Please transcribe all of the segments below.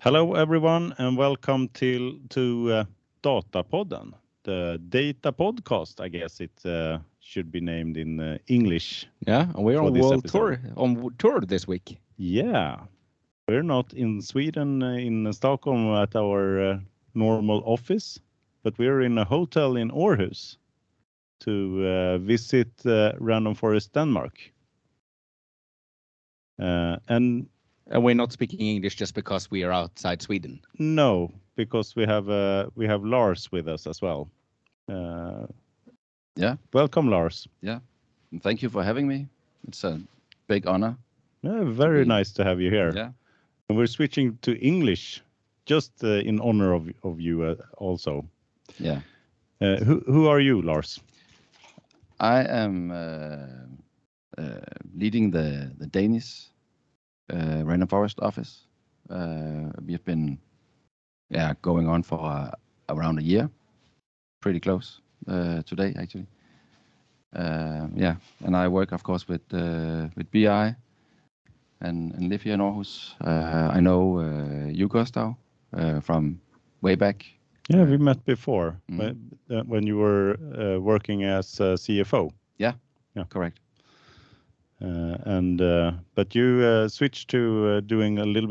Hello, everyone, and welcome to Datapodden, the data podcast, I guess it should be named in English. Yeah, we're on world episode. tour, on tour this week. Yeah. We're not in Sweden, uh, in Stockholm at our uh, normal office, but we're in a hotel in Aarhus to uh, visit uh, Random Forest Denmark. Uh, and And we're not speaking English just because we are outside Sweden. no, because we have uh, we have Lars with us as well. Uh, Yeah. Welcome, Lars. And Thank you for having me. It's a big honor. Yeah, very be- nice to have you here. Yeah. And we're switching to English just uh, in honor of of you uh, also. Yeah. Uh, who who are you, Lars? I am uh, uh, leading the the Danish uh, Random Forest office. Uh, we've been yeah going on for uh, around a year, pretty close uh, today actually. Uh, yeah, and I work of course with uh, with BI and, and live here in Aarhus. Uh, I know uh, you, Gustav, uh, from way back. Yeah, we met before Mhm. when, uh, when you were uh, working as CFO. Yeah, yeah, uh, but you uh, switched to uh, doing a little bit more technical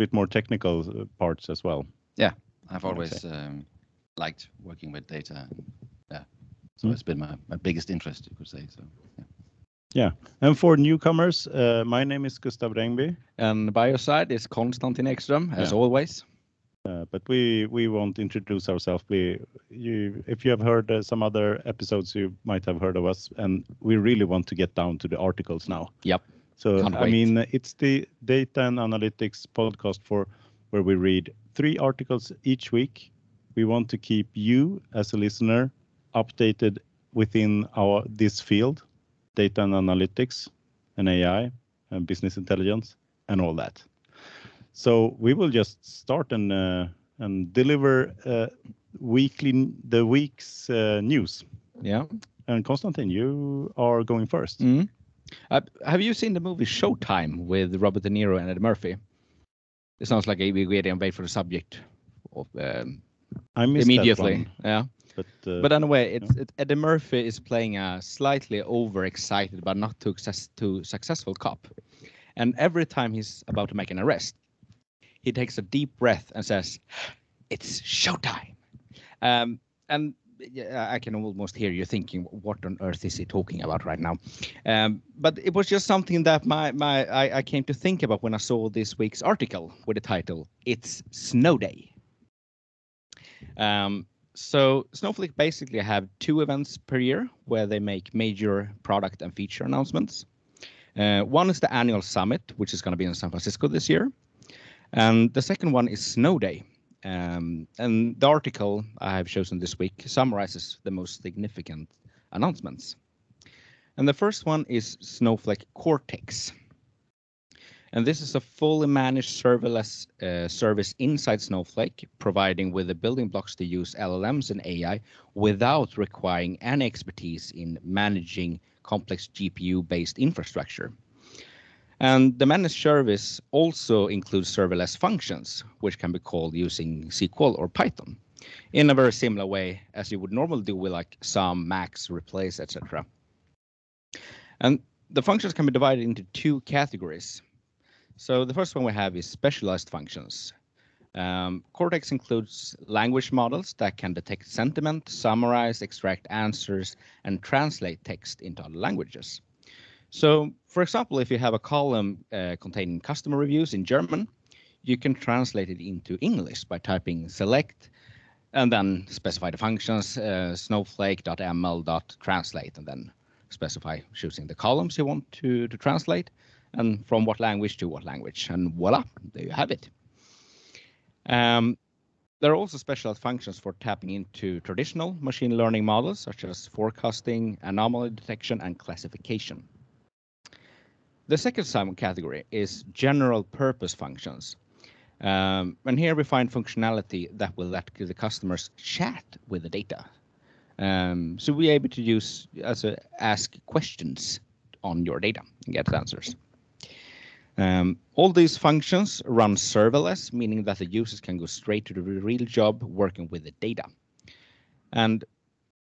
uh, parts as well. Yeah. I've always um, liked working with data. Yeah, so Mm. it's been my, my biggest interest, you could say. So yeah. Yeah. And for newcomers, uh, my name is Gustav Rengby, And by your side is Konstantin Ekström, as Yeah. always. uh, but we we won't introduce ourselves. You if you have heard uh, some other episodes, you might have heard of us, and we really want to get down to the articles now. Yep. So Can't I wait. mean, it's the data and analytics podcast for where we read three articles each week. We want to keep you as a listener updated within our this field, data and analytics, and AI, and business intelligence, and all that. So we will just start and uh, and deliver uh, weekly the week's uh, news. Yeah. And Konstantin, you are going first. Mm. Uh, have you seen the movie Showtime with Robert De Niro and Eddie Murphy? It sounds like we wait and wait for the subject of, um, I missed that immediately. one, Yeah. but uh, But anyway, it's it, Eddie Murphy is playing a slightly overexcited but not too, success, too successful cop. And every time he's about to make an arrest, he takes a deep breath and says, "It's showtime." Um, and I can almost hear you thinking, "What on earth is he talking about right now?" Um, but it was just something that my my I, I came to think about when I saw this week's article with the title "It's Snow Day." Um, so Snowflake basically have two events per year where they make major product and feature announcements. Uh, one is the annual summit, which is going to be in San Francisco this year, and the second one is Snow Day. Um, and the article I have chosen this week summarizes the most significant announcements. And the first one is Snowflake Cortex. And this is a fully managed serverless uh, service inside Snowflake, providing with the building blocks to use LLMs and AI without requiring any expertise in managing complex GPU-based infrastructure. And the managed service also includes serverless functions, which can be called using SQL or Python in a very similar way as you would normally do with like sum, max, replace, etc. And the functions can be divided into two categories. So the first one we have is specialized functions. Um, Cortex includes language models that can detect sentiment, summarize, extract answers, and translate text into other languages. So, for example, if you have a column uh, containing customer reviews in German, you can translate it into English by typing select and then specify the functions uh, snowflake.ml.translate and then specify choosing the columns you want to, to translate and from what language to what language. And voila, there you have it. Um, there are also special functions for tapping into traditional machine learning models such as forecasting, anomaly detection, and classification. The second subcategory is general purpose functions. Um, and here we find functionality that will let the customers chat with the data. Um, so we're able to use as a, ask questions on your data and get answers. Um, all these functions run serverless, meaning that the users can go straight to the real job working with the data. And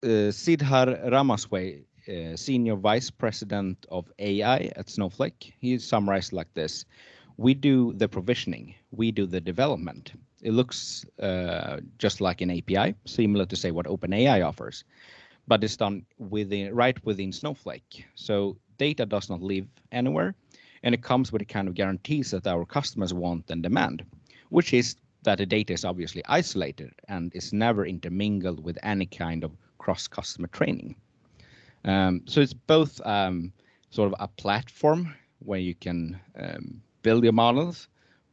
uh, Sridhar Ramaswamy, uh, Senior Vice President of AI at Snowflake, he summarized like this. We do the provisioning, we do the development. It looks uh, just like an API, similar to say what OpenAI offers, but it's done within right within Snowflake. So data does not live anywhere, and it comes with the kind of guarantees that our customers want and demand, which is that the data is obviously isolated and is never intermingled with any kind of cross-customer training. Um, so it's both um, sort of a platform where you can um, build your models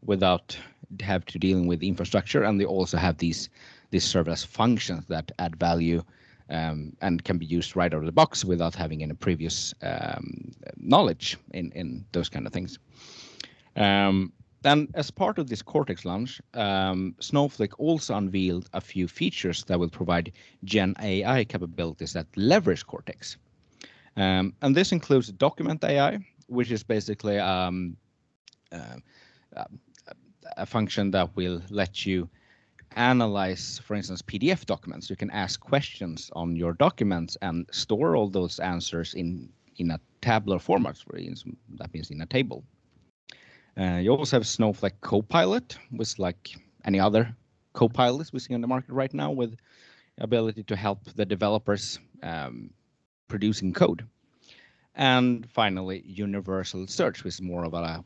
without have to dealing with infrastructure, and they also have these these serverless functions that add value um, and can be used right out of the box without having any previous um, knowledge in in those kind of things. Um, then, as part of this Cortex launch, um, Snowflake also unveiled a few features that will provide Gen AI capabilities that leverage Cortex. Um, and this includes Document AI, which is basically um, uh, a function that will let you analyze, for instance, PDF documents. You can ask questions on your documents and store all those answers in in a tabular format. That means in a table. Uh, you also have Snowflake Copilot, which like any other copilots we see on the market right now with ability to help the developers um, producing code. And finally, Universal Search, which is more of a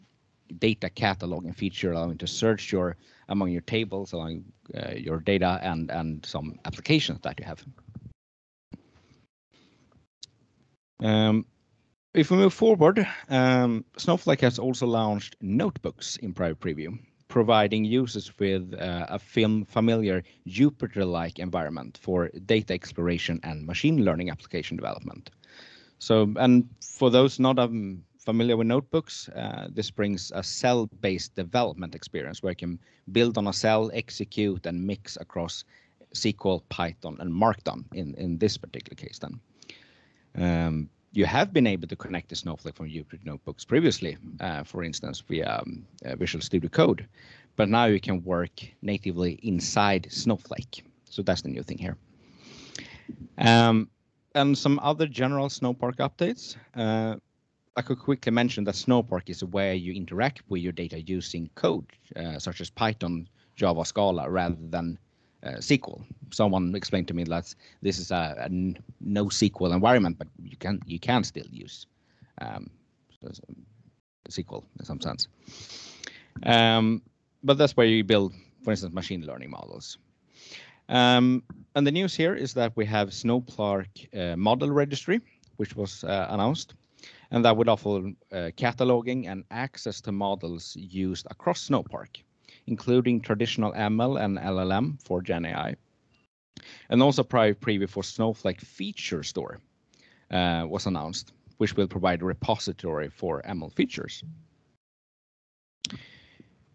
data cataloging feature, allowing to search your among your tables, along uh, your data and and some applications that you have. Um, if we move forward, um, Snowflake has also launched notebooks in private preview, providing users with uh, a film familiar Jupyter-like environment for data exploration and machine learning application development. So, and for those not um, familiar with notebooks, uh, this brings a cell-based development experience where you can build on a cell, execute, and mix across SQL, Python, and Markdown in, in this particular case then. Um, you have been able to connect the Snowflake from Jupyter Notebooks previously, uh, for instance, via um, uh, Visual Studio Code, but now you can work natively inside Snowflake. So that's the new thing here. Um, and some other general Snowpark updates. Uh, I could quickly mention that Snowpark is where you interact with your data using code, uh, such as Python, Java, Scala, rather than uh, SQL. Someone explained to me that this is a, a no SQL environment, but you can you can still use um, SQL in some sense. Um, but that's where you build, for instance, machine learning models. Um, and the news here is that we have Snowpark uh, model registry, which was uh, announced, and that would offer uh, cataloging and access to models used across Snowpark including traditional ML and LLM for Gen AI. And also private preview for Snowflake Feature Store uh, was announced, which will provide a repository for ML features.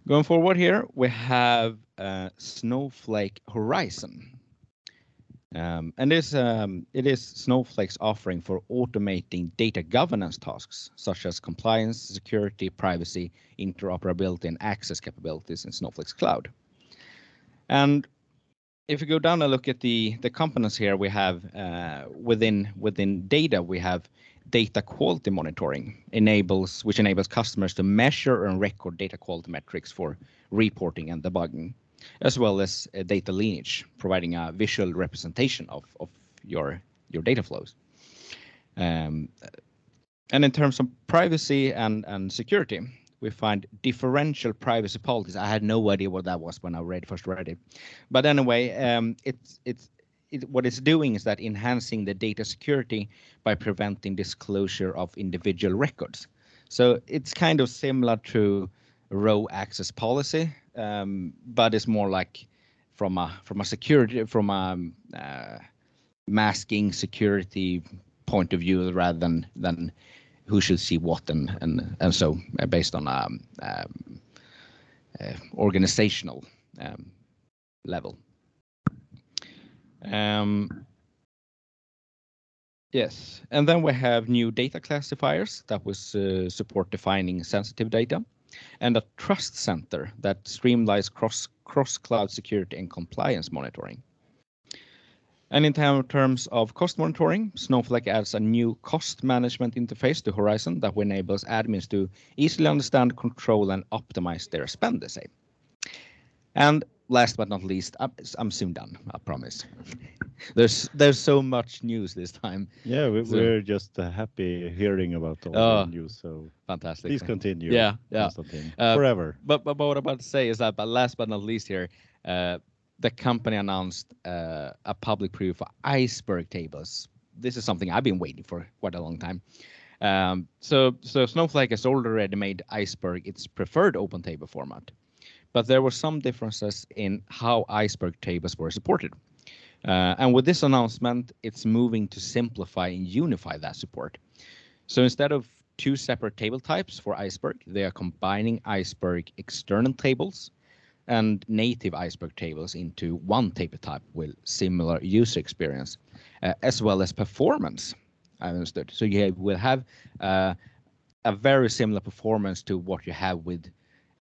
Going forward here, we have uh, Snowflake Horizon, um, and this um, it is Snowflake's offering for automating data governance tasks such as compliance, security, privacy, interoperability, and access capabilities in Snowflake's cloud. And if you go down and look at the the components here, we have uh, within within data we have data quality monitoring enables which enables customers to measure and record data quality metrics for reporting and debugging as well as data lineage, providing a visual representation of, of your, your data flows. Um, and in terms of privacy and, and security, we find differential privacy policies. I had no idea what that was when I read first read it, but anyway, um, it's it's it, what it's doing is that enhancing the data security by preventing disclosure of individual records. So it's kind of similar to row access policy, um, but it's more like from a from a security from a uh, masking security point of view rather than than who should see what and and and so uh, based on a um, um, uh, organizational um, level. Um, yes, and then we have new data classifiers. That was uh, support defining sensitive data and a trust center that streamlines cross cross cloud security and compliance monitoring. And in terms of cost monitoring, Snowflake adds a new cost management interface to Horizon that enables admins to easily understand, control, and optimize their spend, they say. And last but not least, I'm, I'm soon done, I promise. there's there's so much news this time. Yeah, we, So- we're just uh, happy hearing about all Oh, the news. So Fantastic. please continue. Yeah, yeah. Uh, Forever. But, but, but what I'm about to say is that, but last but not least here, uh, the company announced uh, a public preview for iceberg tables. This is something I've been waiting for quite a long time. Um, so, so Snowflake has already made iceberg its preferred open table format, but there were some differences in how iceberg tables were supported. Uh, and with this announcement, it's moving to simplify and unify that support. So instead of two separate table types for Iceberg, they are combining Iceberg external tables and native Iceberg tables into one table type with similar user experience, uh, as well as performance. I understood. So you will have uh, a very similar performance to what you have with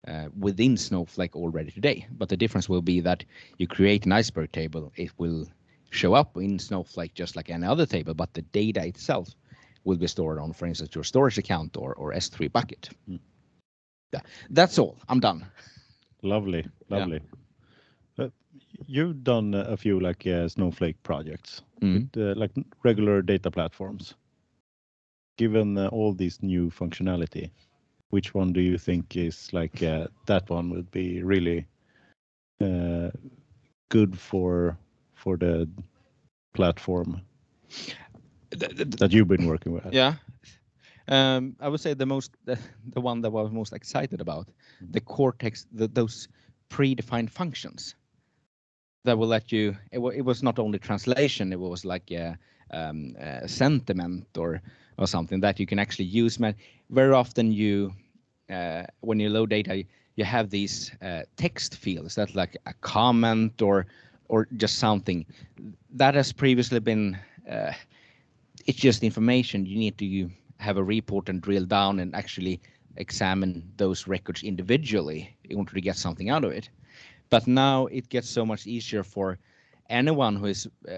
uh, within Snowflake already today. But the difference will be that you create an iceberg table, it will show up in Snowflake just like any other table, but the data itself will be stored on, for instance, your storage account or, or S3 bucket. Mm. Yeah, that's all. I'm done. Lovely, Yeah. lovely. Uh, you've done a few like uh, Snowflake projects, Mm. uh, like regular data platforms. Given uh, all this new functionality, which one do you think is like uh, that one would be really uh, good for for the platform Th- th- that you've been working with? Yeah. Um, I would say the most the, the one that I was most excited about, the Cortex, the, those predefined functions that will let you. It, it was not only translation; it was like a, um, a sentiment or or something that you can actually use. Man, very often you uh, when you load data, you have these uh, text fields that like a comment or or just something that has previously been. Uh, it's just information. You need to have a report and drill down and actually examine those records individually in order to get something out of it. But now it gets so much easier for anyone who is uh,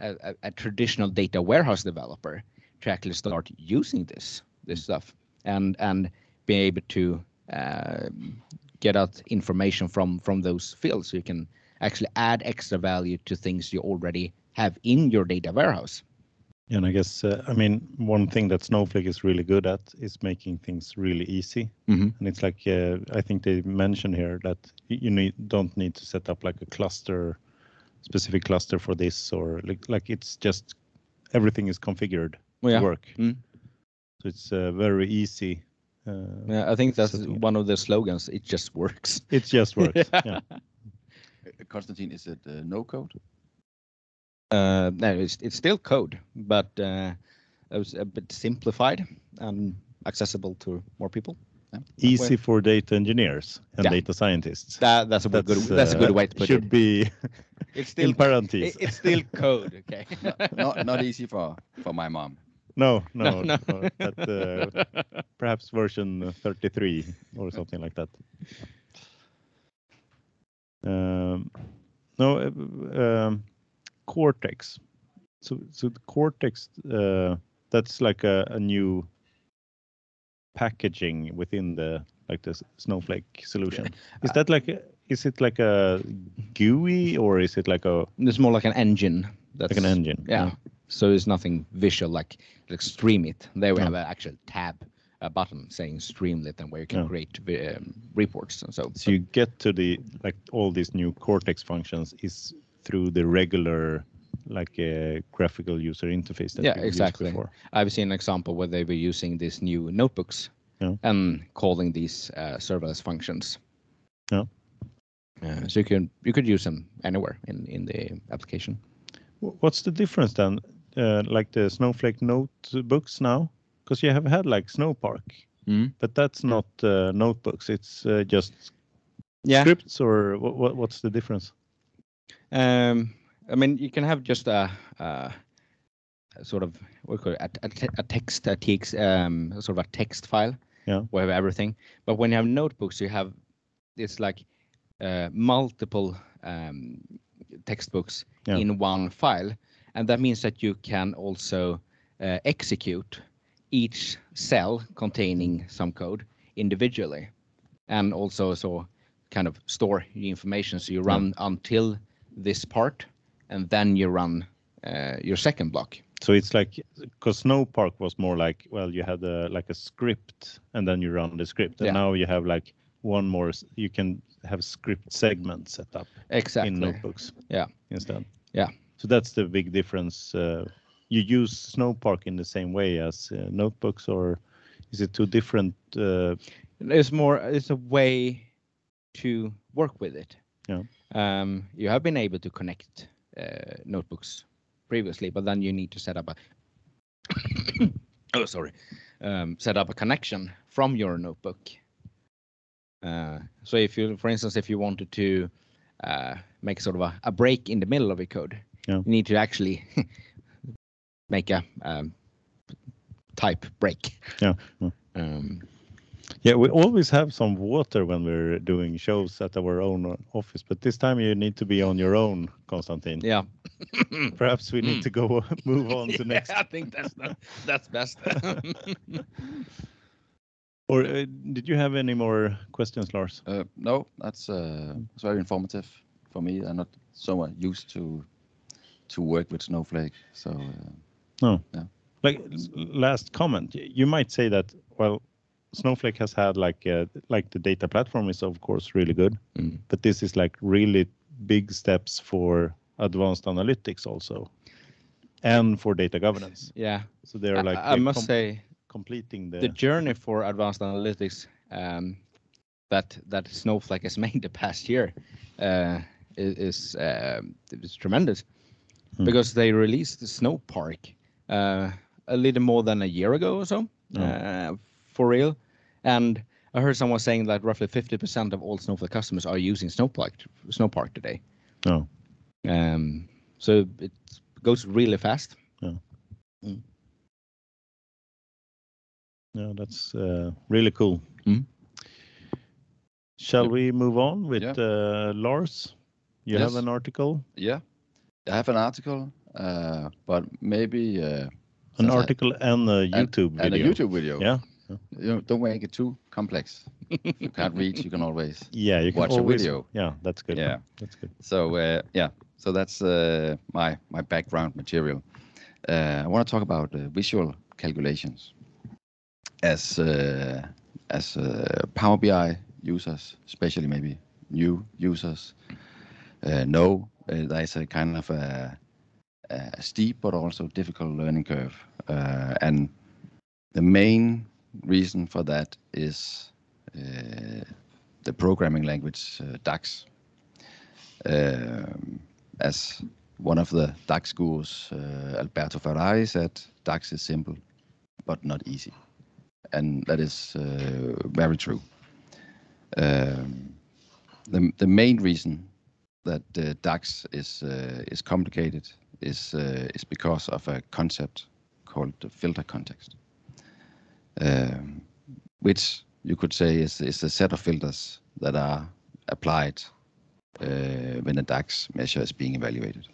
a, a- traditional data warehouse developer to actually start using this this stuff and and be able to uh, get out information from from those fields so you can actually add extra value to things you already have in your data warehouse. And I guess, uh, I mean, one thing that Snowflake is really good at is making things really easy. Mhm. And it's like, uh, I think they mentioned here that you need, don't need to set up like a cluster, specific cluster for this, or like, like it's just everything is configured Well, yeah. to work. Mm. So it's uh, very easy. Uh, Yeah, I think that's setting one of the slogans. It just works. It just works. Yeah. yeah. Uh, Konstantin, is it uh, no code? Uh, no, it's it's still code, but uh, it was a bit simplified and accessible to more people. Easy for data engineers and Yeah. data scientists. That that's a good that's a good uh, way to put should it. Should be It's still in parentheses. it- it's still code. Okay. not not easy for for my mom. No, no, no. no, uh, perhaps version 33 or something like that. Um, no, uh, um, Cortex. So, so the Cortex, uh, that's like a, a new packaging within the like the Snowflake solution. Is that like a, is it like a GUI or is it like a It's more like an engine. That's like an engine? Yeah. So it's nothing visual like like Streamlit. There we Yeah. have an actual tab, a button saying Streamlit, and where you can Yeah. create um, reports and so. So you get to the like all these new Cortex functions is through the regular like uh, graphical user interface that Yeah, exactly. I've seen an example where they were using these new notebooks Yeah. and calling these uh, serverless functions. Yeah. Uh, so you can you could use them anywhere in in the application. What's the difference then? Uh, like the Snowflake notebooks now, because you have had like Snowpark, Mm. but that's not uh, notebooks. It's uh, just Yeah. scripts, or what, what? What's the difference? Um, I mean, you can have just a, a sort of what call it, a, a, a text, a text, um, sort of a text file Yeah. we have everything. But when you have notebooks, you have it's like uh, multiple um, textbooks Yeah. in one file, and that means that you can also uh, execute each cell containing some code individually, and also so kind of store the information. So you run until this part, and then you run uh, your second block. So it's like because Snowpark was more like well you had a like a script and then you run the script and Yeah. now you have like one more you can have script segments set up Exactly. in notebooks Yeah. instead. Yeah. So that's the big difference. Uh, you use Snowpark in the same way as uh, notebooks, or is it two different? Uh, It's more. It's a way to work with it. Yeah. Um, you have been able to connect uh, notebooks previously, but then you need to set up a. oh, sorry. Um, set up a connection from your notebook. Uh, so if you, for instance, if you wanted to uh, make sort of a, a break in the middle of your code, Yeah. you need to actually make a um, type break. Yeah, yeah. Um, yeah, we always have some water when we're doing shows at our own uh, office, but this time you need to be on your own, Konstantin. yeah. Perhaps we need to go move on to next. I think that's the, that's best. Or uh, did you have any more questions, Lars? Uh, no, that's uh, it's very informative for me. I'm not so used to to work with Snowflake, so uh, No. Yeah. Like last comment, you might say that well, Snowflake has had like uh, like the data platform is of course really good, Mm. but this is like really big steps for advanced analytics also, and for data governance. yeah, So they're like I uh, must com- say completing the, the journey for advanced analytics um, that that Snowflake has made the past year uh, is is, um is tremendous Hmm. because they released the Snowpark uh, a little more than a year ago or so Oh. uh, for real, and I heard someone saying that roughly 50% of all Snowflake customers are using Snowpark Snowpark today. no. Um, so it goes really fast. Yeah, that's uh, really cool. Mhm. Shall we move on with Yeah. uh, Lars? You have an article, yeah, I have an article, uh, but maybe uh, an since I- article and a YouTube and video. a YouTube video. Yeah. You know, don't make it too complex. If you can't read, you can always Yeah, you can watch a video. Yeah, that's good. Yeah. that's good. So uh, yeah, so that's uh, my my background material. Uh, I want to talk about uh, visual calculations. As uh, as uh, Power BI users, especially maybe new users, uh, know uh, there's a kind of a, a steep but also difficult learning curve, uh, and the main reason for that is uh, the programming language DAX as one of the DAX gurus, Alberto Ferrari, said, DAX is simple, but not easy. And that is very true. Um, the, the main reason that uh, DAX is, uh, is complicated is, uh, is because of a concept called the filter context, um, which you could say is, is a set of filters that are applied when a DAX measure is being evaluated.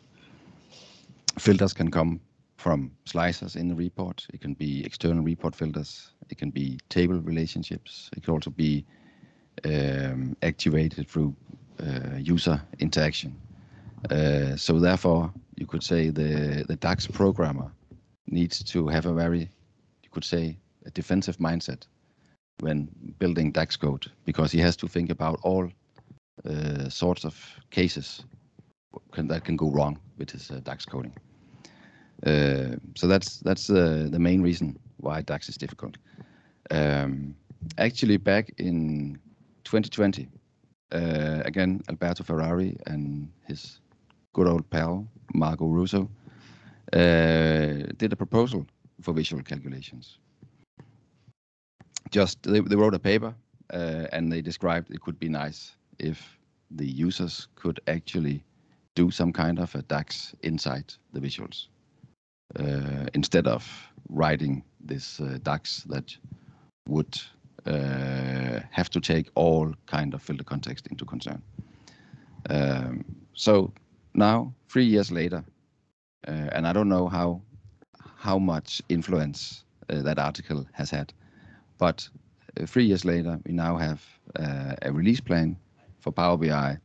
Filters can come from slicers in the report. It can be external report filters. It can be table relationships. It can also be um, activated through user interaction. Uh, so therefore, you could say the, the DAX programmer needs to have a very, you could say, a defensive mindset when building DAX code because he has to think about all uh, sorts of cases can, that can go wrong with his uh, DAX coding. Uh, so that's that's uh, the main reason why DAX is difficult. Um, actually, back in 2020, uh, again Alberto Ferrari and his good old pal Marco Russo uh, did a proposal for visual calculations. Just they, they wrote a paper uh, and they described it could be nice if the users could actually do some kind of a DAX inside the visuals uh, instead of writing this uh, DAX that would uh, have to take all kind of filter context into concern. Um, so now, three years later, uh, and I don't know how how much influence uh, that article has had, but uh, three years later, we now have a release plan for Power BI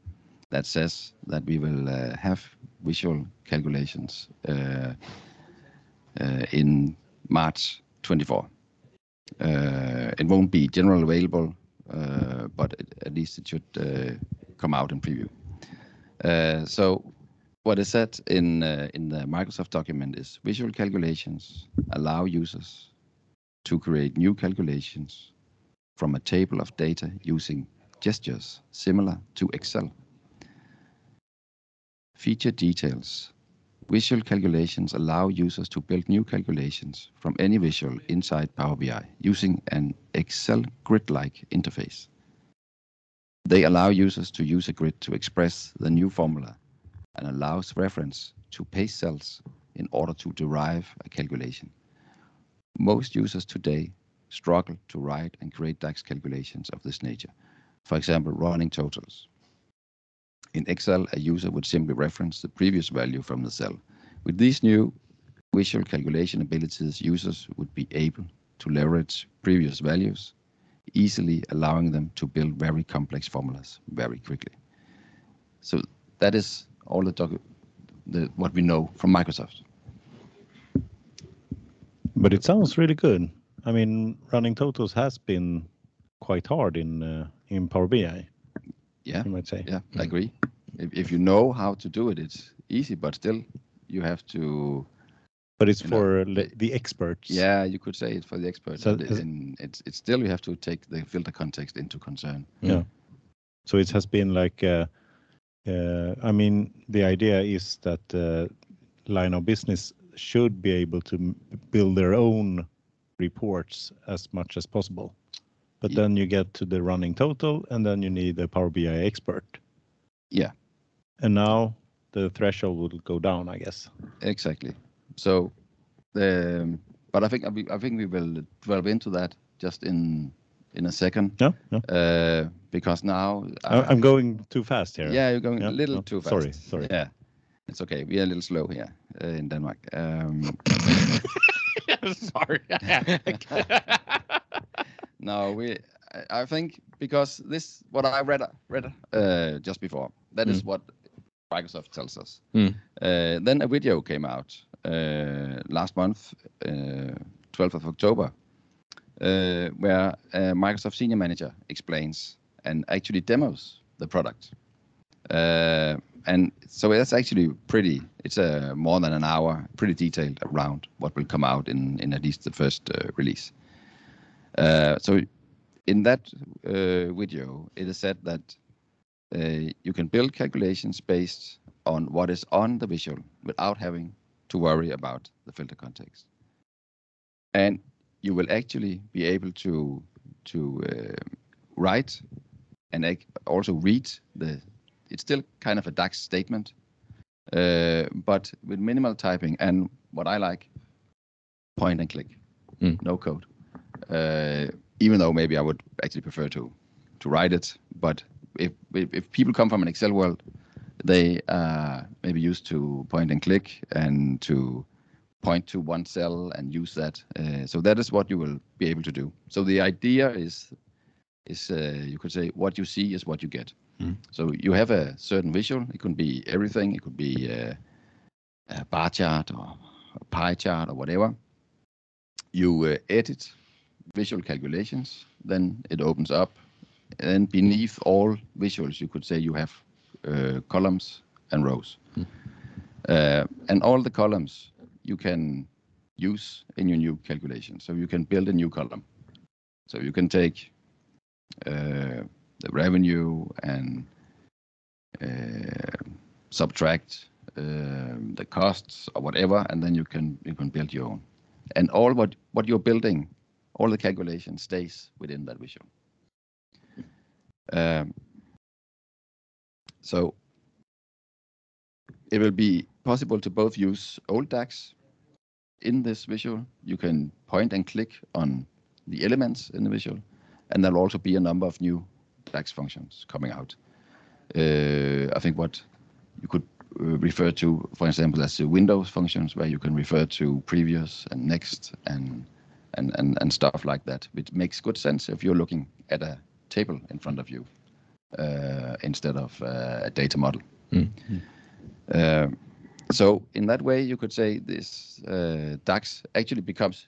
that says that we will uh, have visual calculations uh, uh, in March 24. Uh, it won't be general available, but it, at least it should uh, come out in preview. Uh, so what is said in uh, in the Microsoft document is visual calculations allow users to create new calculations from a table of data using gestures similar to Excel. Feature details. Visual calculations allow users to build new calculations from any visual inside Power BI using an Excel grid-like interface. They allow users to use a grid to express the new formula and allows reference to paste cells in order to derive a calculation. Most users today struggle to write and create DAX calculations of this nature. For example, running totals. In Excel, a user would simply reference the previous value from the cell. With these new visual calculation abilities, users would be able to leverage previous values, easily allowing them to build very complex formulas very quickly. So that is all the, the what we know from Microsoft. But it sounds really good. I mean, running totals has been quite hard in uh, in Power BI. Yeah. you might say. Yeah, I agree. If, if you know how to do it, it's easy, but still you have to. But it's You know, for the experts. Yeah, you could say it for the experts. So but is- in, it's it's still you have to take the filter context into concern. Yeah. So it has been like, uh, uh, I mean, the idea is that uh, line of business should be able to build their own reports as much as possible. But then you get to the running total, and then you need a Power BI expert. Yeah. And now the threshold will go down, I guess. Exactly. So, um, but I think I think we will delve into that just in in a second, No, no, uh, because now I- I'm going too fast here. Yeah, you're going Yeah, a little no, too fast. sorry, sorry. Yeah, it's okay. We are a little slow here uh, in Denmark. Um, Sorry. no, we. I- think because this what I read read uh, just before. That is what Microsoft tells us. Mm. Uh, then a video came out uh, last month, uh, 12th of October, uh, where a Microsoft senior manager explains and actually demos the product. Uh, and so that's actually pretty. It's a more than an hour, pretty detailed around what will come out in in at least the first uh, release. Uh, so in that uh, video, it is said that uh, you can build calculations based on what is on the visual without having to worry about the filter context. And you will actually be able to to uh, write and also read the. It's still kind of a DAX statement, uh, but with minimal typing and what I like, point and click, Mm. no code. Uh, even though maybe I would actually prefer to to write it, but if if, if people come from an Excel world, they are maybe used to point and click and to point to one cell and use that. Uh, so that is what you will be able to do. So the idea is is uh, you could say what you see is what you get. Mm. So you have a certain visual. It could be everything. It could be uh, a bar chart or a pie chart or whatever. You uh, edit visual calculations, then it opens up. And beneath all visuals, you could say you have uh, columns and rows. Uh, and all the columns you can use in your new calculation. So you can build a new column. So you can take uh, the revenue and uh, subtract um, the costs or whatever, and then you can you can build your own. And all what what you're building, all the calculation stays within that visual. Um, so it will be possible to both use old DAX in this visual. You can point and click on the elements in the visual, and there'll also be a number of new DAX functions coming out. Uh, I think what you could uh, refer to, for example, as the Windows functions, where you can refer to previous and next and and and, and stuff like that. which makes good sense if you're looking at a table in front of you uh, instead of uh, a data model. Uh, so in that way, you could say this uh, DAX actually becomes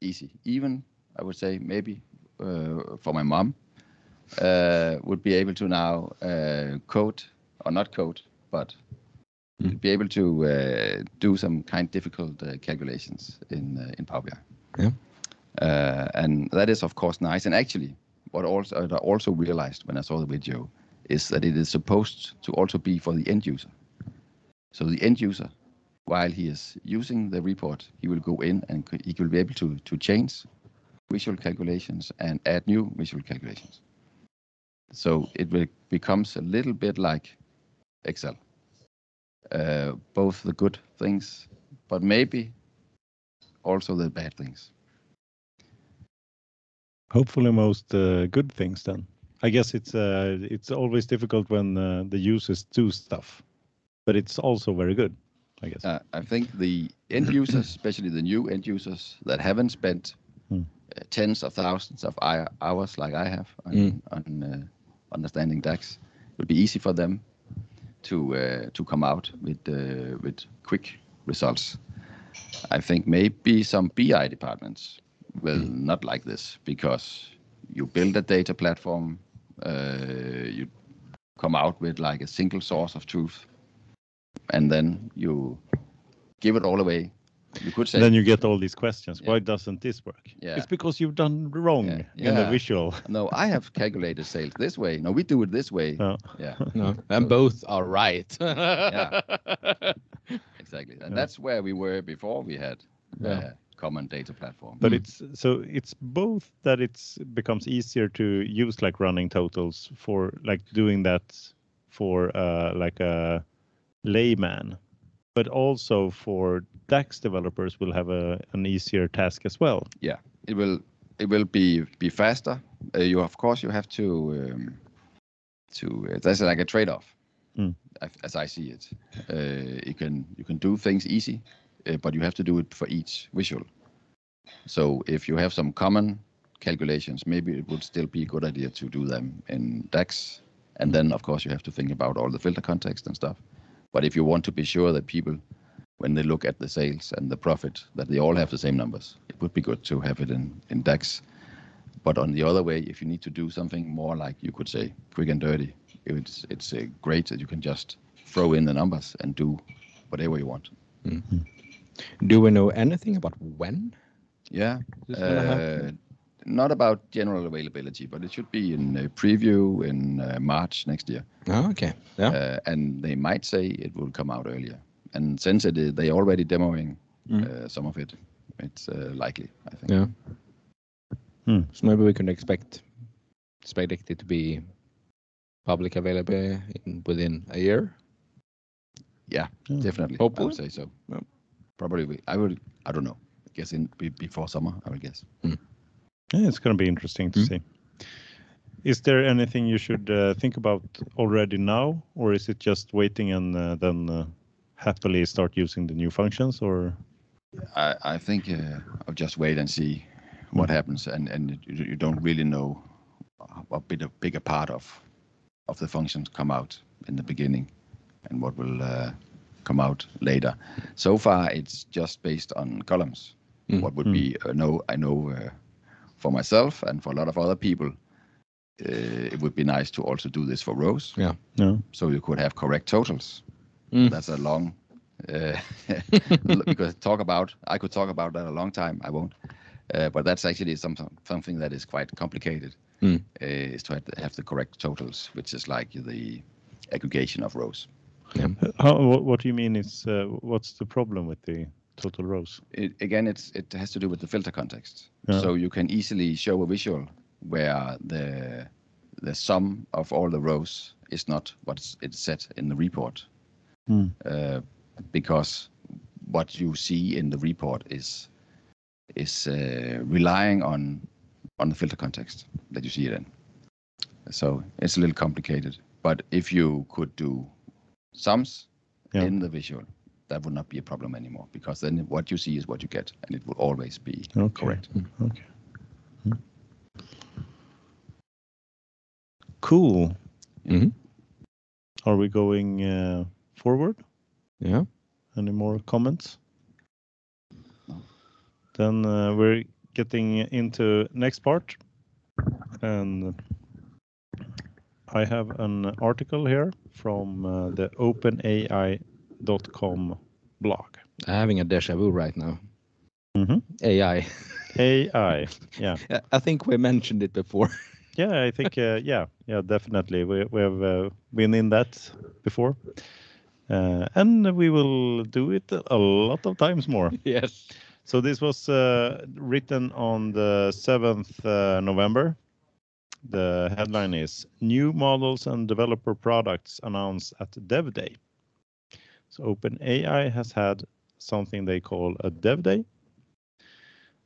easy. Even I would say maybe uh, for my mom uh, would be able to now uh, code or not code, but be able to uh, do some kind difficult uh, calculations in uh, in Power BI. Yeah. Uh, and that is of course nice. And actually, what also I also realized when I saw the video is that it is supposed to also be for the end user. So the end user, while he is using the report, he will go in and he will be able to to change visual calculations and add new visual calculations. So it will becomes a little bit like Excel. Uh, both the good things, but maybe also the bad things. Hopefully, most uh, good things then. I guess it's uh, it's always difficult when uh, the users do stuff, but it's also very good. I guess. Uh, I think the end users, especially the new end users that haven't spent Hmm. uh, tens of thousands of hours like I have on, Mm. on uh, understanding DAX, it would be easy for them to uh, to come out with uh, with quick results. I think maybe some BI departments will not like this because you build a data platform, uh, you come out with like a single source of truth, and then you give it all away. You could say, then you get all these questions. Yeah. Why doesn't this work? Yeah. It's because you've done wrong Yeah. in the visual. no, I have calculated sales this way. No, we do it this way. Yeah. Yeah, No, and both are right. exactly. And Yeah. that's where we were before we had Yeah. a common data platform. But it's so it's both that it's becomes easier to use like running totals for like doing that for uh, like a layman, but also for DAX developers will have a an easier task as well. yeah, it will it will be be faster. Uh, you of course you have to um, to uh, there's like a trade-off, Mm. as- I see it. Uh, you can you can do things easy, uh, but you have to do it for each visual. So if you have some common calculations, maybe it would still be a good idea to do them in DAX, and then of course you have to think about all the filter context and stuff. But if you want to be sure that people, when they look at the sales and the profit, that they all have the same numbers, it would be good to have it in, in DAX. But on the other way, if you need to do something more like you could say quick and dirty, it's it's uh, great that you can just throw in the numbers and do whatever you want. Do we know anything about when Yeah. this is gonna happen? Uh, not about general availability, but it should be in a preview in uh, March next year. Oh, okay. Yeah. Uh, and they might say it will come out earlier. And since it is, they are already demoing uh, some of it, it's uh, likely, I think. Yeah. Hmm. So maybe we can expect expect it to be public available in, within a year. Yeah, Yeah. definitely. I Hopefully. would say so. Yeah. Probably, we, I would. I don't know. I guess in before summer, I would guess. Yeah, it's going to be interesting to Mm. see. Is there anything you should uh, think about already now, or is it just waiting and uh, then uh, happily start using the new functions? Or I, I think uh, I'll just wait and see what happens, and and you, you don't really know a bit of bigger part of of the functions come out in the beginning, and what will uh, come out later. So far, it's just based on columns. Mm. What would be uh, no, I know uh, for myself and for a lot of other people, uh, it would be nice to also do this for rows. Yeah. no? So you could have correct totals. Mm. That's a long uh, because talk about I could talk about that a long time. I won't. Uh, but that's actually some, something that is quite complicated. Mm. Uh, is to have, have the correct totals, which is like the aggregation of rows. How, what, what do you mean? Is uh, what's the problem with the total rows? It, again, it's it has to do with the filter context. Yeah. So you can easily show a visual where the the sum of all the rows is not what it's set in the report, Hmm. uh, because what you see in the report is is uh, relying on on the filter context that you see it in. So it's a little complicated. But if you could do sums Yeah. in the visual, that would not be a problem anymore because then what you see is what you get, and it will always be Okay. correct. Okay. Hmm. Cool. Mhm. Are we going uh, forward? Yeah. Any more comments? Then uh, we're getting into next part, and I have an article here from uh, the OpenAI.com blog. I'm having a deja vu right now. Mhm. AI. AI, yeah. I- I think we mentioned it before. Yeah, I think uh, yeah, yeah, definitely. We we have uh, been in that before, uh, and we will do it a lot of times more. yes. So this was uh, written on the seventh uh, November. The headline is "New Models and Developer Products Announced at Dev Day." So OpenAI has had something they call a Dev Day,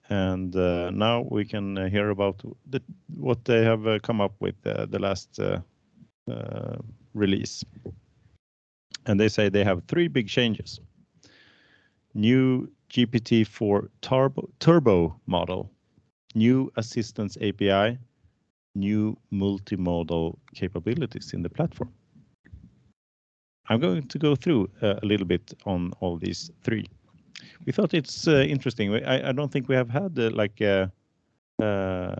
and uh, now we can uh, hear about the, what they have uh, come up with uh, the last release. And they say they have three big changes. New GPT-4 Turbo, Turbo model, new Assistants API, new multimodal capabilities in the platform. I'm going to go through uh, a little bit on all these three we thought it's uh, interesting. I, I don't think we have had uh, like uh, uh,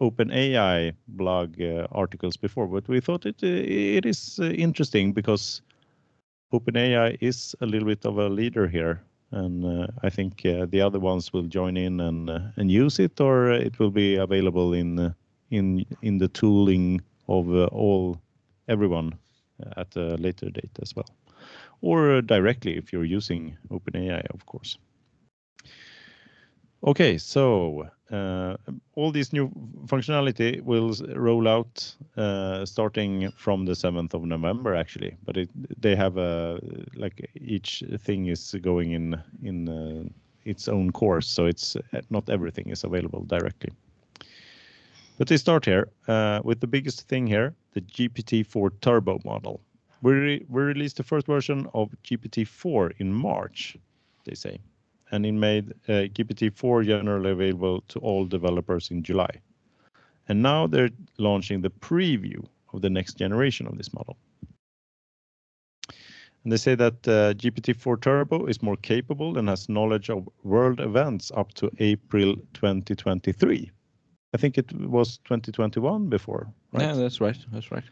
open AI blog uh, articles before, but we thought it uh, it is interesting because OpenAI is a little bit of a leader here, and uh, I think uh, the other ones will join in and uh, and use it, or it will be available in in in the tooling of all everyone at a later date as well or directly if you're using OpenAI, of course. Okay, so uh, all this new functionality will roll out uh, starting from the 7th of November, actually. But it, they have a like each thing is going in in uh, its own course, so it's not everything is available directly. But they start here uh, with the biggest thing here, the GPT-4 Turbo model. We, re- we released the first version of GPT-4 in March, they say, and it made uh, GPT-4 generally available to all developers in July. And now they're launching the preview of the next generation of this model. And they say that uh, GPT-4 Turbo is more capable and has knowledge of world events up to April 2023. I think it was 2021 before, right? Yeah, that's right. That's right.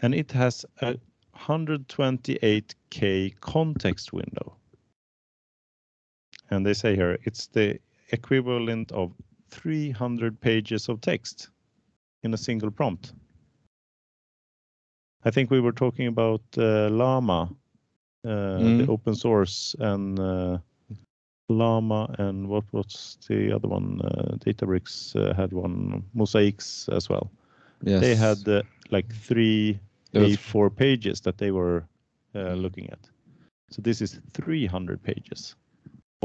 and it has a 128k context window. And they say here it's the equivalent of 300 pages of text in a single prompt. I think we were talking about uh, Llama, uh, the Mm. open source, and uh, Llama, and what was the other one? Uh, Databricks uh, had one, Mosaics as well Yes. they had uh, like three There was- A4 pages that they were uh, looking at. So this is 300 pages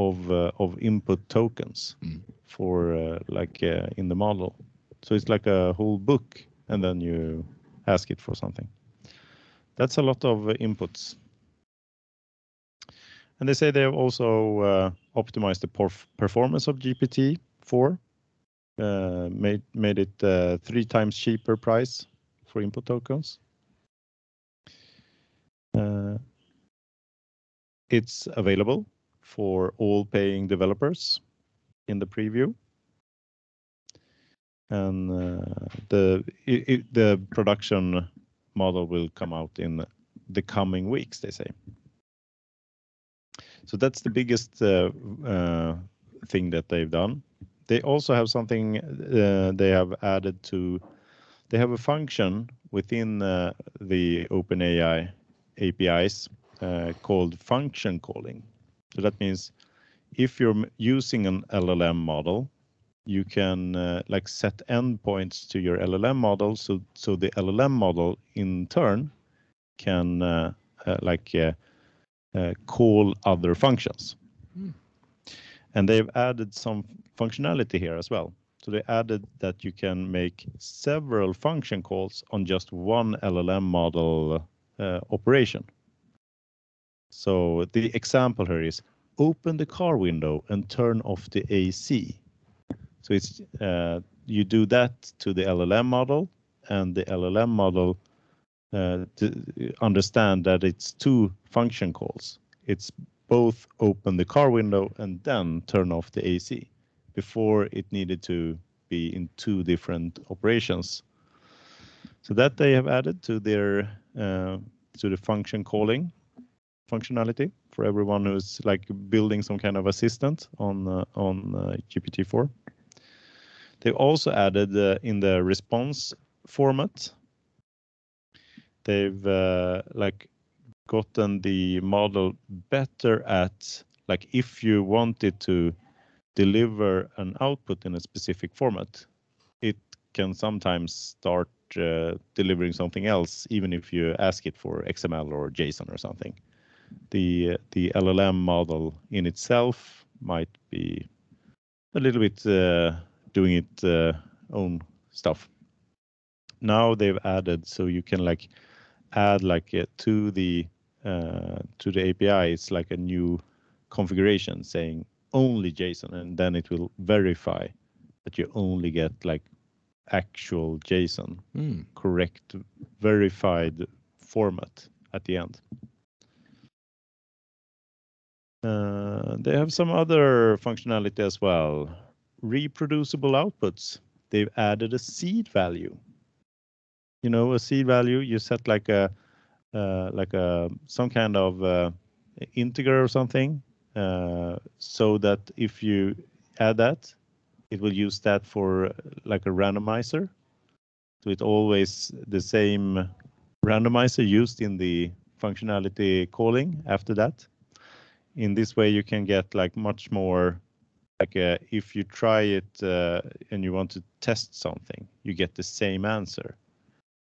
of uh, of input tokens Mm. for uh, like uh, in the model. So it's like a whole book, and then you ask it for something. That's a lot of inputs. And they say they have also uh, optimized the perf- performance of GPT-4 uh, made made it uh, three times cheaper price for input tokens. Uh, it's available for all paying developers in the preview, and uh, the i i the production model will come out in the coming weeks. They say. So that's the biggest uh, uh, thing that they've done they also have something uh, they have added to they have a function within uh, the OpenAI APIs uh, called function calling. So that means if you're using an LLM model, you can uh, like set endpoints to your LLM model, so so the LLM model in turn can uh, uh, like uh, uh, call other functions and they've added some functionality here as well. So they added that you can make several function calls on just one LLM model uh, operation. So the example here is open the car window and turn off the AC. So it's uh, you do that to the LLM model, and the LLM model uh, to understand that it's two function calls. It's both open the car window and then turn off the AC. Before it needed to be in two different operations. So that they have added to their uh, to the function calling functionality for everyone who's like building some kind of assistant on uh, on uh, GPT-4. They also added uh, in the response format. They've uh, like gotten the model better at like if you wanted to deliver an output in a specific format, it can sometimes start uh, delivering something else, even if you ask it for XML or JSON or something. The the LLM model in itself might be a little bit uh, doing its uh, own stuff. Now they've added so you can like add like uh, to the uh, to the API. It's like a new configuration saying only JSON, and then it will verify that you only get like actual JSON, Mm. correct, verified format at the end. Uh, they have some other functionality as well. Reproducible outputs. They've added a seed value. You know, a seed value you set like a uh, like a some kind of uh, integer or something, uh, so that if you add that, it will use that for uh, like a randomizer. So it's always the same randomizer used in the functionality calling after that. In this way, you can get like much more like uh, if you try it uh, and you want to test something, you get the same answer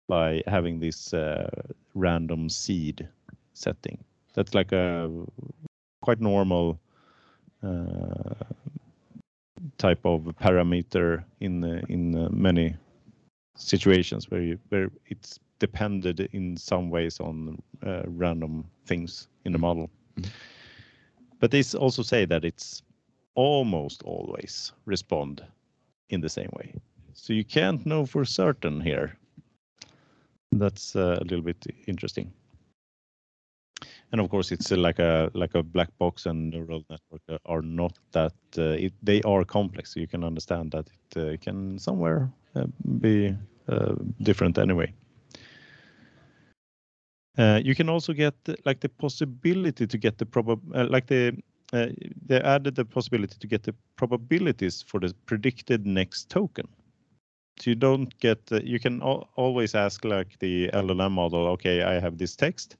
by having this uh, random seed setting. That's like a quite normal uh, type of parameter in in many situations where you, where it's depended in some ways on uh, random things in the model. Mhm. But they also say that it's almost always respond in the same way. So you can't know for certain here. That's uh, a little bit interesting. And of course, it's uh, like a like a black box, and neural network uh, are not that. Uh, it, they are complex. So you can understand that it can somewhere be different anyway. Uh, you can also get like the possibility to get the probab uh, like the uh, they added the possibility to get the probabilities for the predicted next token. So you don't get you can al always ask like the LLM model, okay, I have this text,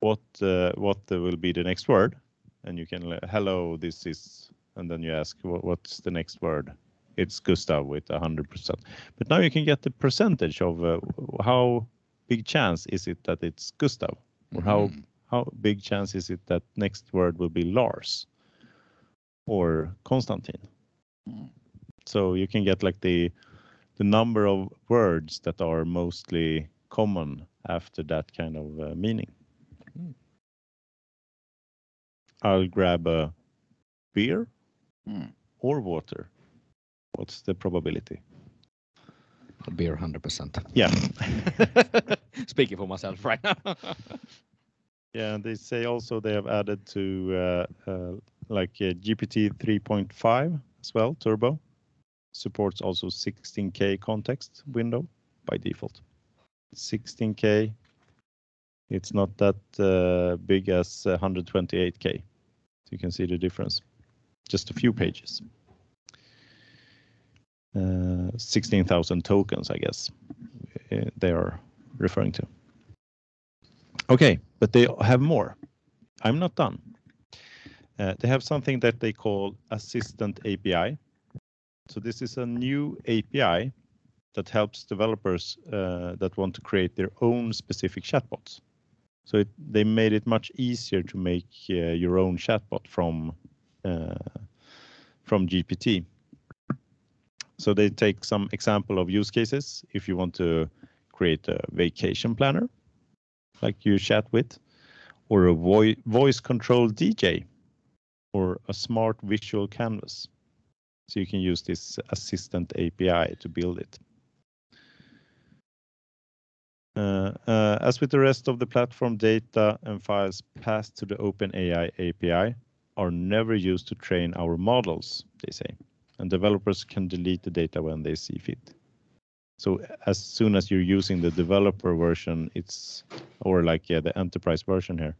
what uh, what will be the next word, and you can hello, this is, and then you ask what, what's the next word. It's Gustav with hundred percent. But now you can get the percentage of uh, how big chance is it that it's Gustav, or how Mhm. how big chance is it that next word will be Lars or Konstantin? Mm. So you can get like the the number of words that are mostly common after that kind of uh, meaning. Mm. I'll grab a beer Mm. or water. What's the probability? A Beer 100%. Yeah. Speaking for myself right now. Yeah, they say also they have added to uh, uh, like uh, GPT 3.5 as well, Turbo. Supports also 16K context window by default. 16K. It's not that uh, big as uh, 128K. So you can see the difference. Just a few pages. Uh, 16,000 tokens, I guess, uh, they are referring to. Okay, but they have more. I'm not done. Uh, they have something that they call Assistant API. So this is a new API that helps developers uh, that want to create their own specific chatbots. So it, they made it much easier to make uh, your own chatbot from uh, from GPT. so they take some example of use cases if you want to create a vacation planner, like you chat with, or a voi voice control DJ, or a smart visual canvas. So you can use this assistant API to build it. Uh, uh, as with the rest of the platform, data and files passed to the OpenAI API are never used to train our models, they say, and developers can delete the data when they see fit. So as soon as you're using the developer version, it's or like yeah, the enterprise version here,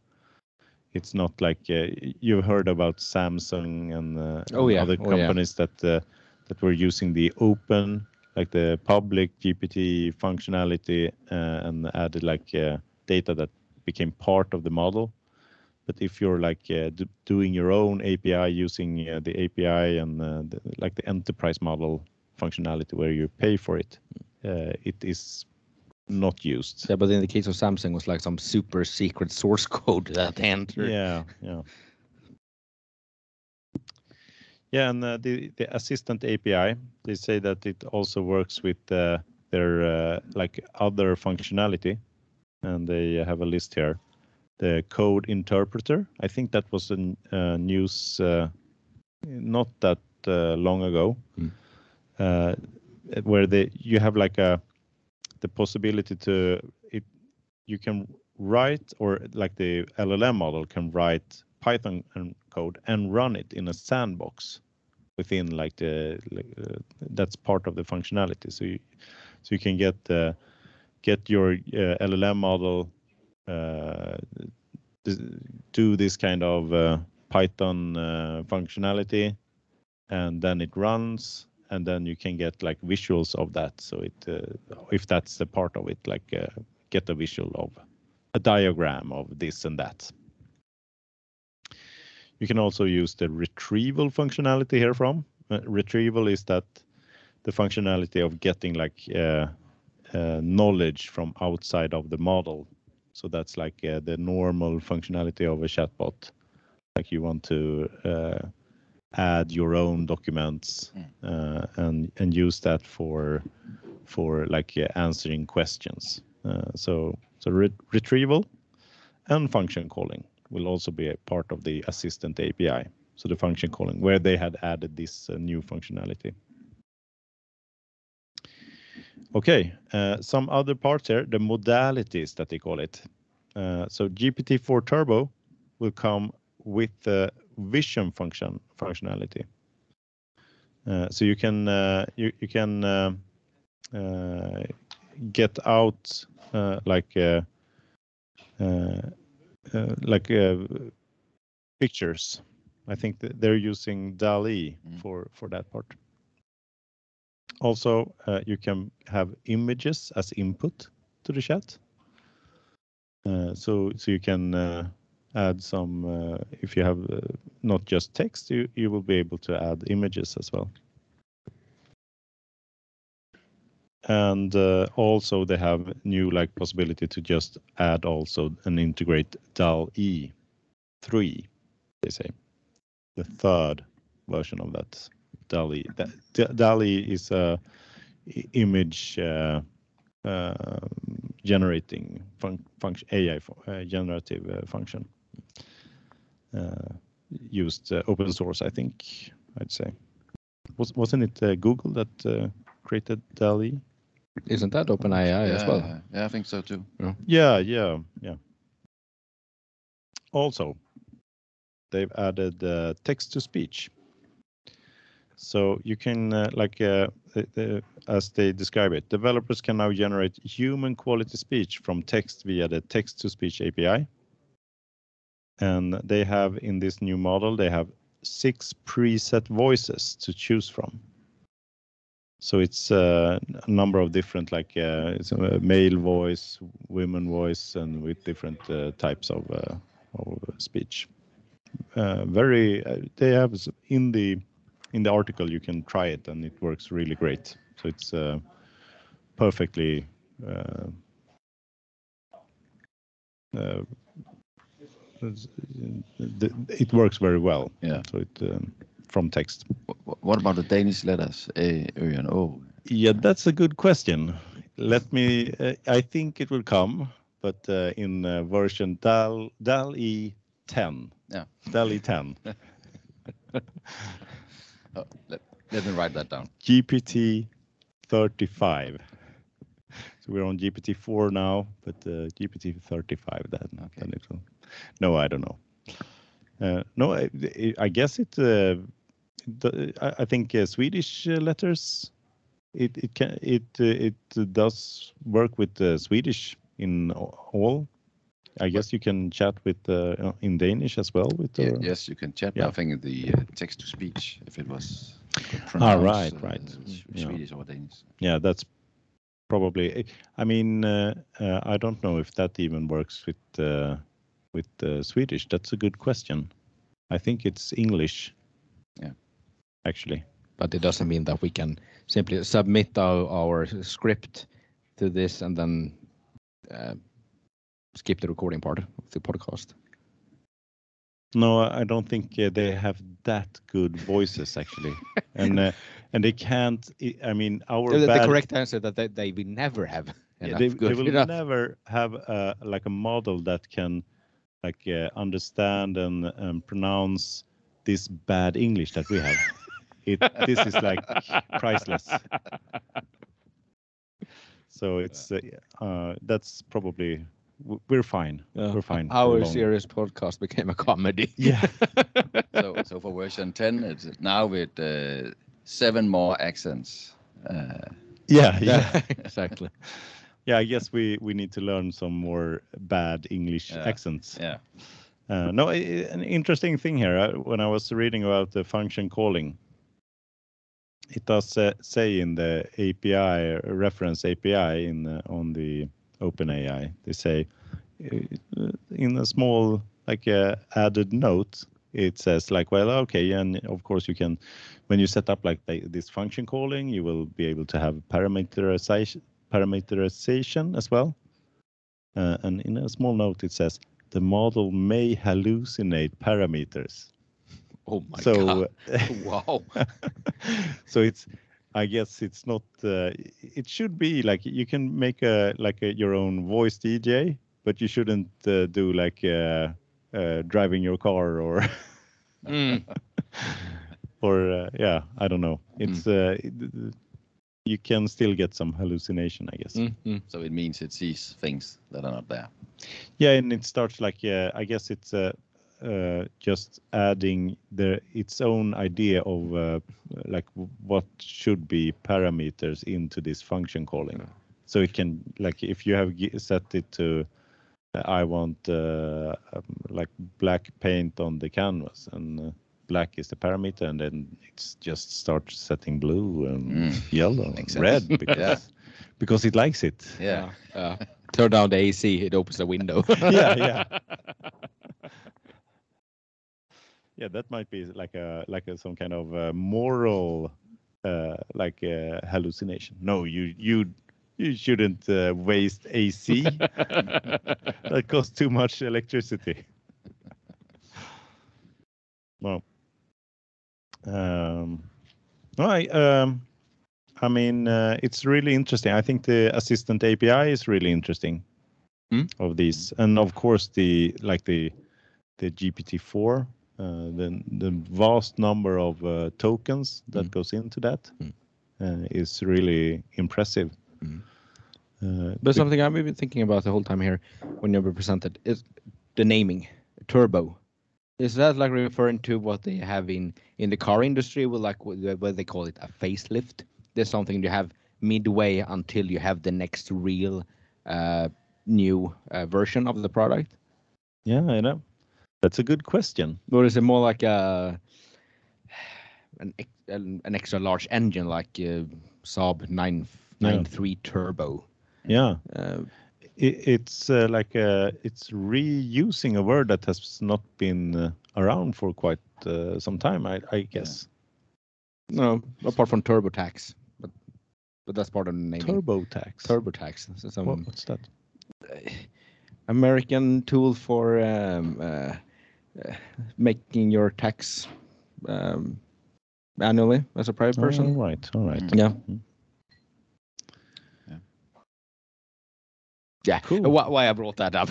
it's not like uh, you've heard about Samsung and, uh, Oh, and yeah. other Oh, yeah. companies that uh, that were using the open like the public GPT functionality uh, and added like uh, data that became part of the model. But if you're like uh, d- doing your own API using uh, the API and uh, the, like the enterprise model functionality where you pay for it, it is not used. Yeah, but in the case of Samsung, it was like some super secret source code that entered. Yeah, yeah. Yeah, and uh, the the assistant API, they say that it also works with uh, their uh, like other functionality, and they have a list here. The code interpreter, I think that was in uh, news uh, not that uh, long ago, Mm. Where they you have like a the possibility to it you can write or like the LLM model can write Python code and run it in a sandbox within like the like, uh, that's part of the functionality. So you so you can get uh, get your uh, LLM model uh, do this kind of uh, Python uh, functionality, and then it runs, and then you can get like visuals of that. So it uh, if that's a part of it, like uh, get a visual of a diagram of this and that. You can also use the retrieval functionality here from. Uh, retrieval is that the functionality of getting like uh, uh, knowledge from outside of the model. So that's like uh, the normal functionality of a chatbot. Like you want to add your own documents uh, and and use that for for like uh, answering questions. Uh, so so re- retrieval and function calling will also be a part of the assistant API. So the function calling where they had added this uh, new functionality. Okay, uh, some other parts here, the modalities that they call it. Uh, so GPT-4 Turbo will come with the vision function functionality. Uh, so you can uh, you you can uh, uh, get out uh, like uh, uh, uh, like uh, pictures. I think that they're using DALL-E Mm. for for that part. Also, uh, you can have images as input to the chat. Uh, so so you can uh, add some uh, if you have uh, not just text, you you will be able to add images as well. And uh, also they have new like possibility to just add also and integrate DALL-E 3, they say. The third version of that DALL-E. That, DALL-E is a image uh, uh, generating fun- function, AI uh, generative uh, function. Uh, used uh, open source, I think, I'd say. Was, wasn't it uh, Google that uh, created DALL-E? Isn't that OpenAI as well? Yeah, yeah, I think so too. Yeah, yeah, yeah. Also, they've added uh, text to speech. So you can, uh, like, uh, the- the- as they describe it, developers can now generate human quality speech from text via the text to speech API. And they have in this new model, they have six preset voices to choose from. So it's uh, a number of different, like uh, male voice, women voice, and with different uh, types of, uh, of speech. Uh, very, uh, they have in the in the article you can try it, and it works really great. So it's perfectly. Uh, uh, it's- the- it works very well. Yeah. So it um, from text. Wh- wh- What about the Danish letters? A, Ö, and O. Yeah, that's a good question. Let me. Uh, I think it will come, but uh, in uh, version DAL DAL E 10. Yeah. DAL E 10. Oh, let, let me write that down. GPT 35. So we're on GPT 4 now, but uh, GPT 35 then. Okay. then it will. No, I don't know. Uh, no, I, I guess it. Uh, the, I, I think uh, Swedish uh, letters. It it can it uh, it does work with uh, Swedish in all. I guess you can chat with uh, in Danish as well with. Uh, yes, you can chat. yeah. I think the uh, text to speech, if it was. Ah, right, right. Yeah. Swedish or Danish. yeah that's probably i mean uh, uh, i don't know if that even works with uh, with uh, swedish that's a good question i think it's english Yeah. actually But it doesn't mean that we can simply submit our, our script to this and then uh, skip the recording part of the podcast. no i don't think uh, they have that good voices actually and uh, and they can't i mean our The, the bad, correct answer that they, they will never have yeah, they, good they will enough. never have a, like a model that can like uh, understand and, and pronounce this bad english that we have it this is like priceless so it's uh, uh, that's probably we're fine Yeah. we're fine Our serious podcast became a comedy. yeah so, so for version 10, it's now with uh, seven more accents. Uh, yeah yeah exactly. Yeah i guess we we need to learn some more bad english Yeah. accents yeah. Uh, no, an interesting thing here. uh, When I was reading about the function calling, it does uh, say in the API uh, reference API in the, on the OpenAI, they say uh, in a small like uh, added note, it says like, well, okay, and of course you can, when you set up like the, this function calling, you will be able to have parameterization parameterization as well. Uh, and in a small note, it says the model may hallucinate parameters. Oh my so, god. Wow. so it's, I guess it's not. Uh, it should be like you can make a like a, your own voice DJ, but you shouldn't uh, do like uh, uh, driving your car or Mm. or uh, yeah, I don't know. It's uh, it, you can still get some hallucination, I guess. Mm, mm. So it means it sees things that are not there. Yeah, and it starts like uh, I guess it's uh, uh, just adding the its own idea of uh, like w- what should be parameters into this function calling. Yeah. So it can like if you have set it to uh, I want uh, um, like black paint on the canvas and uh, black is the parameter and then it's just starts setting blue and Mm. yellow and Makes red because Yeah. because it likes it. Yeah. Uh, turn down the AC, it opens a window. yeah, yeah. yeah, that might be like a like a, some kind of uh moral uh, like uh, hallucination. No, you you you shouldn't uh, waste AC. that costs too much electricity. well, um, no, I um, I mean uh, it's really interesting. I think the assistant API is really interesting Hmm? of these, and of course the like the the GPT-4, uh, the the vast number of uh, tokens that Mm. goes into that Mm. uh, is really impressive. Mm. Uh, But something I've been thinking about the whole time here when you were presented is the naming turbo. Is that like referring to what they have in in the car industry with like what they call it a facelift? There's something you have midway until you have the next real uh, new uh, version of the product. yeah, I know. That's a good question. Or is it more like a an an, an extra large engine like uh, Saab 993 Turbo? Yeah, Uh, it's uh, like uh, it's reusing a word that has not been uh, around for quite uh, some time. I, I guess no, apart from TurboTax, but but that's part of the name. TurboTax. TurboTax, some What, what's that? American tool for um, uh, uh, making your tax um, annually as a private person. All right, all right. Yeah. Mm. Yeah. Yeah. Cool. Why, why I brought that up.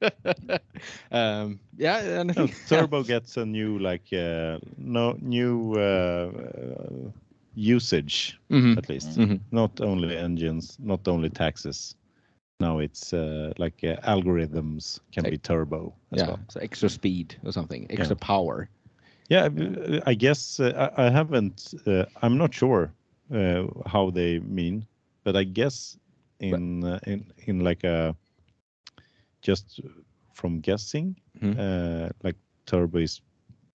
um, yeah, and No, think Turbo gets a new like uh, no new uh, uh, usage Mhm, at least. mhm. Not only engines, not only taxes. Now it's uh, like uh, algorithms can be turbo as Yeah, well. so extra speed or something, extra power. Yeah, I guess uh, I, I haven't. Uh, I'm not sure uh, how they mean, but I guess in uh, in in like a just from guessing, Mhm. uh, like turbo is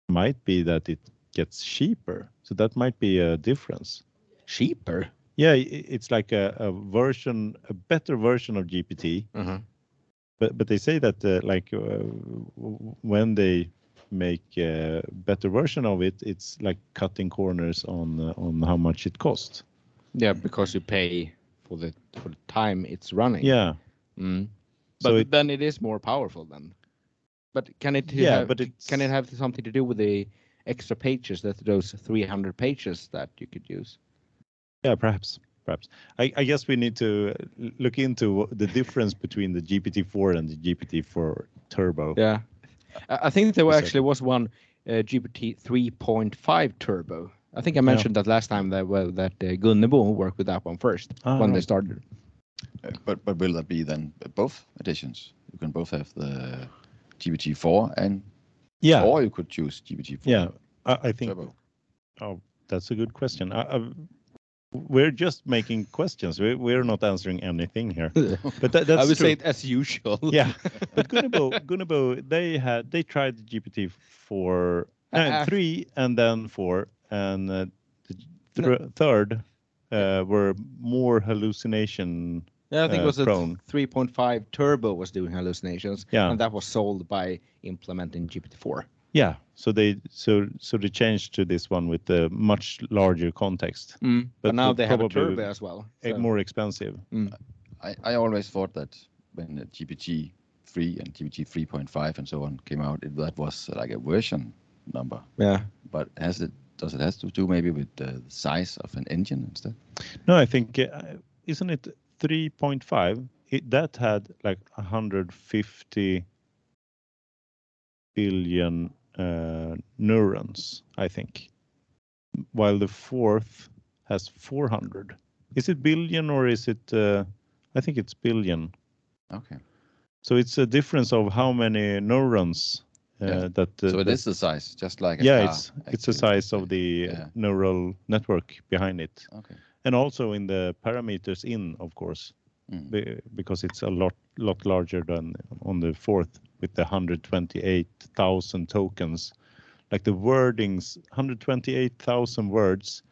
might be that it gets cheaper, so that might be a difference. Cheaper. Yeah, it's like a, a version, a better version of GPT, Uh-huh. but but they say that uh, like uh, when they make a better version of it, it's like cutting corners on uh, on how much it costs. Yeah, because you pay for the for the time it's running. Yeah, Mm. So it- then it is more powerful then. But can it Yeah, have, but can it have something to do with the extra pages that those 300 pages that you could use? yeah, perhaps, perhaps. I, I guess we need to uh, look into the difference between the GPT-4 and the GPT-4 Turbo. Yeah. I think there actually was one uh, GPT 3.5 turbo. I think I mentioned that last time that well that uh, Gunnebo worked with that one first Ah, when they started. Uh, but but will that be then both editions? You can both have the GPT-4 and Yeah, or you could choose GPT-4 yeah. I, I think Turbo. Oh, that's a good question. I, I, we're just making questions. We're, we're not answering anything here. But that, that's I would true. say it as usual. yeah. But Gunnebo, Gunnebo, they had they tried the GPT four, Uh, uh, uh, three, and then four, and uh, the thr- third uh, were more hallucination. Yeah, I think uh, it was a 3.5 turbo was doing hallucinations. Yeah. And that was sold by implementing GPT-4. Yeah. So they so so they changed to this one with the much larger context, But, But now they have a turbo as well. so- more expensive. I, I always thought that when uh, GPT 3 and GPT 3.5 and so on came out, it, that was uh, like a version number. Yeah. But has it does it has to do maybe with the size of an engine instead? No, I think uh, isn't it 3.5? It, that had like 150 billion uh, neurons, I think, while the fourth has 400. Is it billion or is it? Uh, I think it's billion. Okay. So it's a difference of how many neurons Yeah. that. Uh, so it is the size, just like a Yeah, car, it's it's the size of the uh, Yeah. neural network behind it Okay. and also in the parameters in, of course, Mm. be- because it's a lot lot larger than on the fourth with the 128,000 tokens. Like the wordings, 128,000 words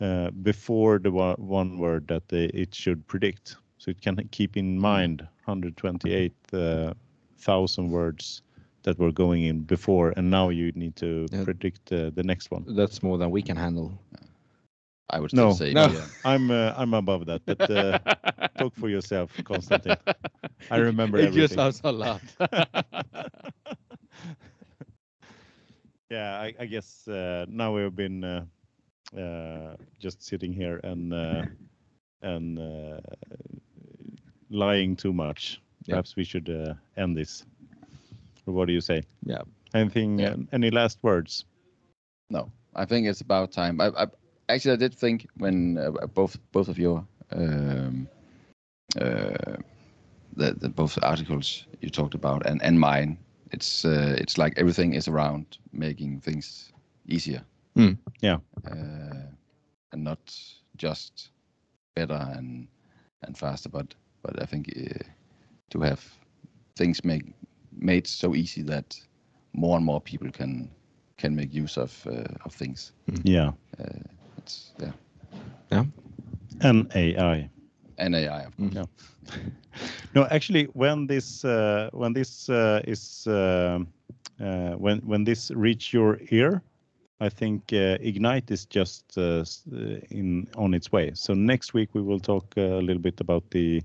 uh, before the one, one word that they, it should predict. So it can keep in mind 128,000 words that were going in before, and now you need to Yeah. predict uh, the next one. That's more than we can handle. I would still No, say no. yeah. I'm uh, I'm above that, but uh, talk for yourself, Konstantin. I remember it everything. just sounds a lot. yeah, I, I guess uh, now we've been uh, uh, just sitting here and uh, and uh, lying too much. Yeah. Perhaps we should uh, end this. What do you say? Yeah. Anything? Yeah. Uh, any last words? No, I think it's about time. I, I actually I did think when uh, both both of your um, uh, the, the both articles you talked about and and mine, it's uh, it's like everything is around making things easier. Mm. Yeah. Uh, and not just better and and faster, but but I think uh, to have things make made so easy that more and more people can can make use of uh, of things. Yeah. It's yeah, And AI. and AI of course. Yeah. No, actually, when this uh, when this uh, is uh, uh, when when this reach your ear, I think uh, Ignite is just uh, uh, in on its way. So next week we will talk uh, a little bit about the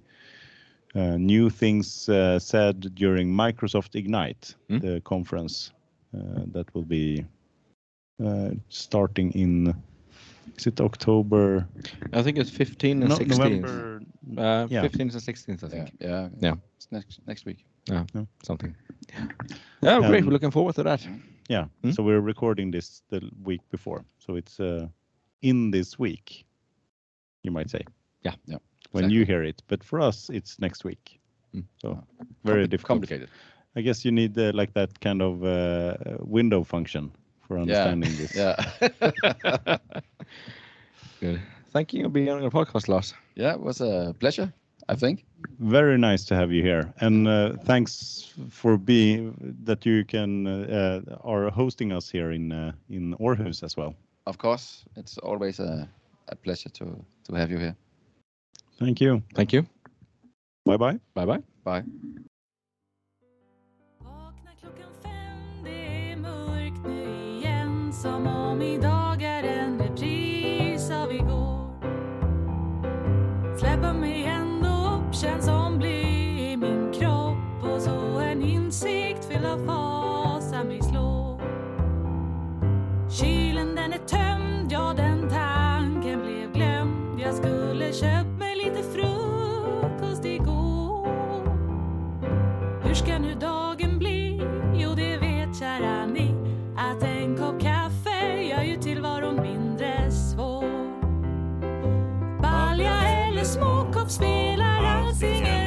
uh, new things uh, said during Microsoft Ignite, Mm. the conference. Uh, that will be uh, starting in is it October? I think it's 15 and No, 16. November. Uh, Yeah. 15th and 16th, I think. yeah, Yeah. It's next next week. Yeah. Something. Yeah, great. Um, We're looking forward to that. Yeah. Hmm? So we're recording this the week before, so it's uh, in this week, you might say. Yeah. Yeah, When exactly. you hear it, but for us, it's next week. Hmm. So Ah, very Compli- difficult. Complicated. I guess you need uh, like that kind of uh, window function for understanding this. Yeah. Good. Thank you for being on your podcast, Lars. yeah, it was a pleasure. I think. Very nice to have you here, and uh, thanks for being that you can uh, uh, are hosting us here in uh, in Aarhus as well. Of course, it's always a, a pleasure to to have you here. Thank you. Thank you. Bye bye. Bye bye. Bye. Vakna klockan fem, det är mörkt nu igen Som om idag är en repris av igår Släpper mig ändå upp, känns som bly i min kropp Och så en insikt fylld av fasa mig slår Kylen den är tömd spelar alls ingen